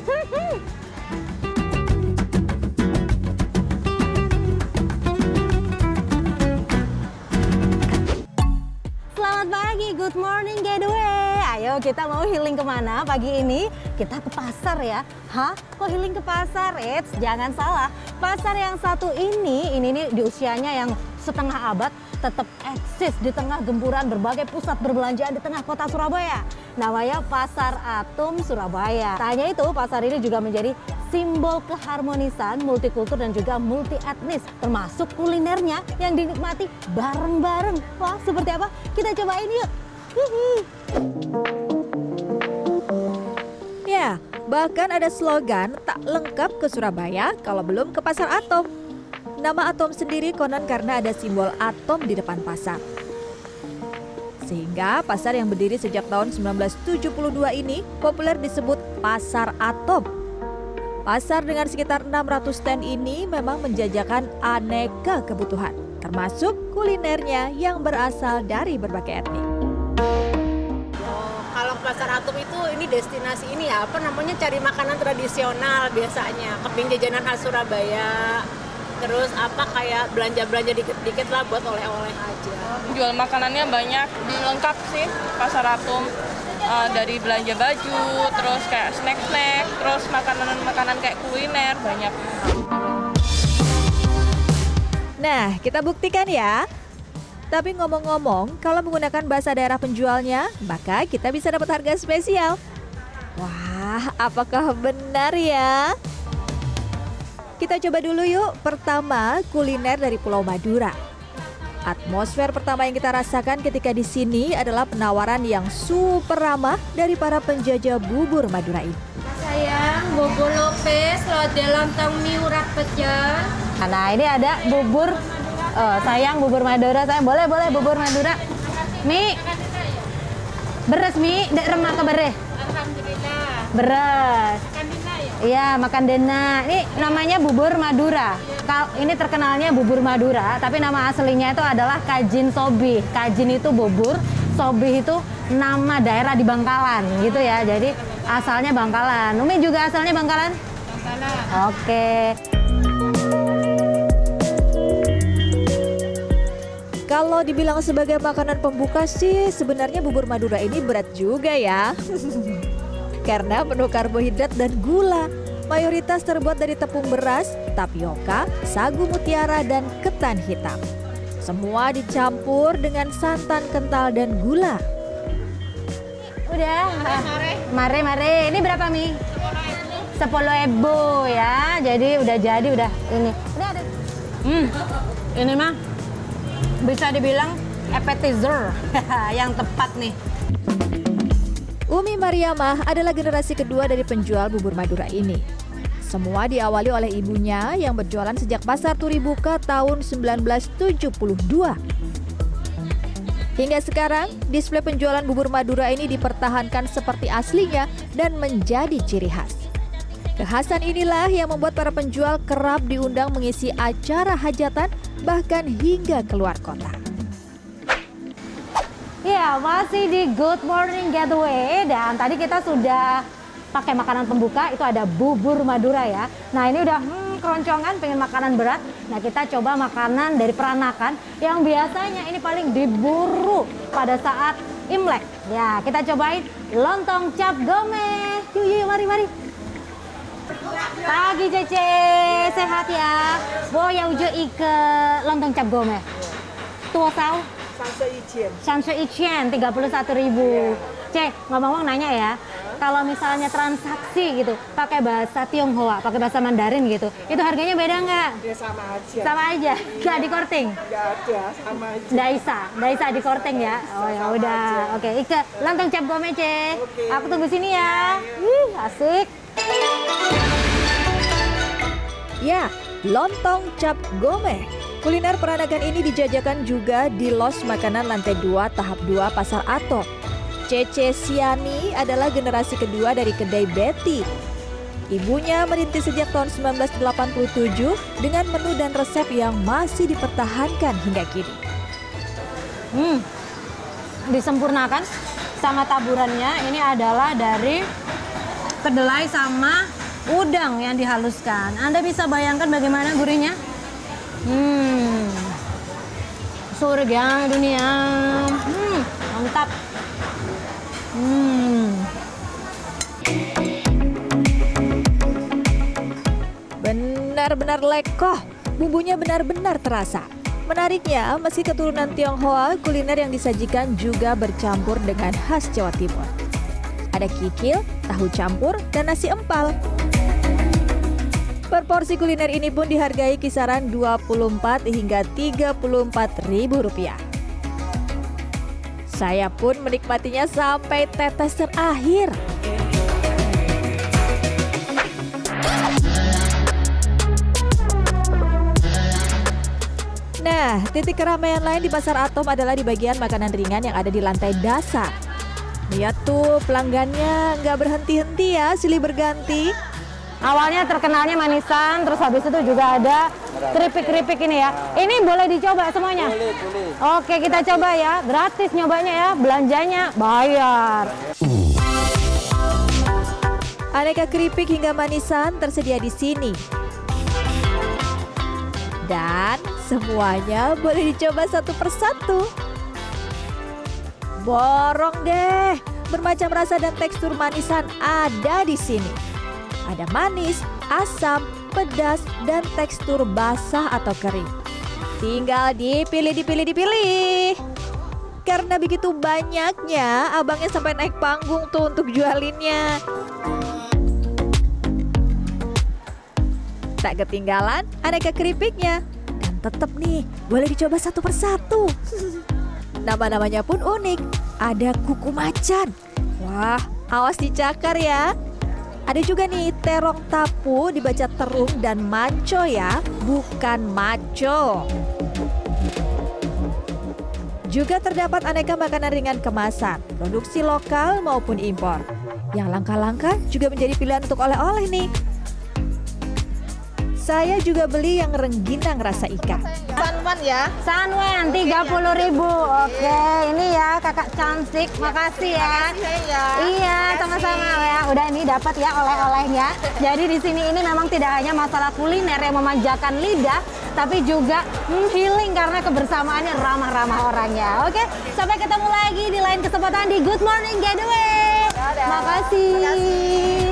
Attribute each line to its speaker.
Speaker 1: Selamat pagi, good morning getaway. Ayo kita mau healing ke mana pagi ini? Kita ke pasar ya. Hah? Kok healing ke pasar? Eits, jangan salah. Pasar yang satu ini, ini nih di usianya yang setengah abad tetap eksis di tengah gempuran berbagai pusat perbelanjaan di tengah kota Surabaya. Namanya Pasar Atom Surabaya. Tanya itu, pasar ini juga menjadi simbol keharmonisan, multikultur dan juga multi etnis, termasuk kulinernya yang dinikmati bareng-bareng. Wah, seperti apa? Kita cobain yuk. Hihi.
Speaker 2: Ya, bahkan ada slogan tak lengkap ke Surabaya kalau belum ke Pasar Atom. Nama Atom sendiri konon karena ada simbol atom di depan pasar. Sehingga pasar yang berdiri sejak tahun 1972 ini populer disebut Pasar Atom. Pasar dengan sekitar 600 stand ini memang menjajakan aneka kebutuhan, termasuk kulinernya yang berasal dari berbagai etnik.
Speaker 3: Kalau pasar Atom itu ini destinasi ini ya apa namanya cari makanan tradisional biasanya keping jajanan khas Surabaya terus apa kayak belanja belanja dikit dikit lah buat oleh oleh aja
Speaker 4: jual makanannya banyak lengkap sih pasar atom Eh, dari belanja baju terus kayak snack snack terus makanan makanan kayak kuliner banyak
Speaker 2: Nah, kita buktikan ya. Tapi ngomong-ngomong, kalau menggunakan bahasa daerah penjualnya, maka kita bisa dapat harga spesial. Wah, apakah benar ya? Kita coba dulu yuk. Pertama, kuliner dari Pulau Madura. Atmosfer pertama yang kita rasakan ketika di sini adalah penawaran yang super ramah dari para penjajah bubur Madura ini.
Speaker 5: Sayang, Bobo Lopez, lode lontong mie urat pecel.
Speaker 1: Nah, ini ada bubur eh, sayang bubur Madura sayang. Boleh, boleh bubur Madura. Mi. Beres mi, dek remak ke bereh.
Speaker 5: Alhamdulillah.
Speaker 1: Beres.
Speaker 5: Ya?
Speaker 1: Iya, makan dena. Ini namanya bubur Madura. Ini terkenalnya bubur Madura, tapi nama aslinya itu adalah Kajin Sobi. Kajin itu bubur, Sobi itu nama daerah di Bangkalan gitu ya. Jadi asalnya Bangkalan. Umi juga asalnya Bangkalan?
Speaker 5: Bangkalan.
Speaker 1: Oke.
Speaker 2: Kalau dibilang sebagai makanan pembuka sih sebenarnya bubur Madura ini berat juga ya. Karena penuh karbohidrat dan gula. Mayoritas terbuat dari tepung beras, tapioka, sagu mutiara, dan ketan hitam. Semua dicampur dengan santan kental dan gula.
Speaker 1: Udah. Mare, mare. Ini berapa mi? Sepuluh ebo ya. Jadi udah jadi udah ini. Ini ada. Hmm. Ini mah bisa dibilang appetizer yang tepat nih.
Speaker 2: Umi Mariamah adalah generasi kedua dari penjual bubur Madura ini. Semua diawali oleh ibunya yang berjualan sejak pasar Turi buka tahun 1972. Hingga sekarang, display penjualan bubur Madura ini dipertahankan seperti aslinya dan menjadi ciri khas. Kekhasan inilah yang membuat para penjual kerap diundang mengisi acara hajatan bahkan hingga keluar kota.
Speaker 1: Ya, masih di Good Morning Getaway dan tadi kita sudah pakai makanan pembuka itu ada bubur Madura ya. Nah, ini udah hmm, keroncongan pengen makanan berat. Nah, kita coba makanan dari peranakan yang biasanya ini paling diburu pada saat Imlek. Ya, kita cobain lontong cap gome. Yuk, yuk, mari, mari. Pagi Cece, sehat ya. Boya ujo ike lontong cap gome. Tua sao? Samsu Ichien 31 ribu. Cek, ngomong-ngomong nanya ya, kalau misalnya transaksi gitu, pakai bahasa Tionghoa, pakai bahasa Mandarin gitu, itu harganya beda nggak?
Speaker 6: Ya sama aja.
Speaker 1: Sama aja, nggak di korting?
Speaker 6: Nggak ada, sama aja.
Speaker 1: Nggak bisa di korting ya? Oh ya udah, oke. Ike, lontong cap gome Cek.
Speaker 6: Oke.
Speaker 1: Aku tunggu sini ya. Wih, asik.
Speaker 2: Ya, lontong cap gome. Kuliner peranakan ini dijajakan juga di Los Makanan Lantai 2 Tahap 2 Pasar Atom. Cece Siani adalah generasi kedua dari kedai Betty. Ibunya merintis sejak tahun 1987 dengan menu dan resep yang masih dipertahankan hingga kini.
Speaker 1: Hmm, disempurnakan sama taburannya. Ini adalah dari kedelai sama udang yang dihaluskan. Anda bisa bayangkan bagaimana gurihnya? Hmm, surga dunia. Hmm, mantap. Hmm.
Speaker 2: Benar-benar lekoh, bumbunya benar-benar terasa. Menariknya, meski keturunan Tionghoa, kuliner yang disajikan juga bercampur dengan khas Jawa Timur. Ada kikil, tahu campur, dan nasi empal. Per porsi kuliner ini pun dihargai kisaran 24 hingga 34 ribu rupiah. Saya pun menikmatinya sampai tetes terakhir. Nah, titik keramaian lain di Pasar Atom adalah di bagian makanan ringan yang ada di lantai dasar. Lihat tuh pelanggannya nggak berhenti-henti ya, silih berganti.
Speaker 1: Awalnya terkenalnya manisan, terus habis itu juga ada keripik-keripik ini ya. Ini boleh dicoba semuanya?
Speaker 6: Boleh, boleh.
Speaker 1: Oke, kita coba ya. Gratis nyobanya ya, belanjanya bayar.
Speaker 2: Aneka keripik hingga manisan tersedia di sini. Dan semuanya boleh dicoba satu persatu. Borong deh, bermacam rasa dan tekstur manisan ada di sini. Ada manis, asam, pedas, dan tekstur basah atau kering. Tinggal dipilih, dipilih, dipilih. Karena begitu banyaknya, abangnya sampai naik panggung tuh untuk jualinnya. Tak ketinggalan aneka keripiknya. Dan tetap nih, boleh dicoba satu persatu. Nama-namanya pun unik. Ada kuku macan. Wah, awas dicakar ya. Ada juga nih terong tapu dibaca terung dan manco ya, bukan maco. Juga terdapat aneka makanan ringan kemasan, produksi lokal maupun impor. Yang langka-langka juga menjadi pilihan untuk oleh-oleh nih. Saya juga beli yang rengginang rasa ikan.
Speaker 3: Sanwan ya.
Speaker 1: Sanwen 30.000 ribu. Oke, ini ya kakak cantik. Makasih ya.
Speaker 3: ya.
Speaker 1: Iya, sama-sama ya. Udah ini dapat ya oleh-olehnya. Jadi di sini ini memang tidak hanya masalah kuliner yang memanjakan lidah, tapi juga hmm, healing karena kebersamaannya ramah-ramah orangnya. Oke, sampai ketemu lagi di lain kesempatan di Good Morning Getaway. Makasih.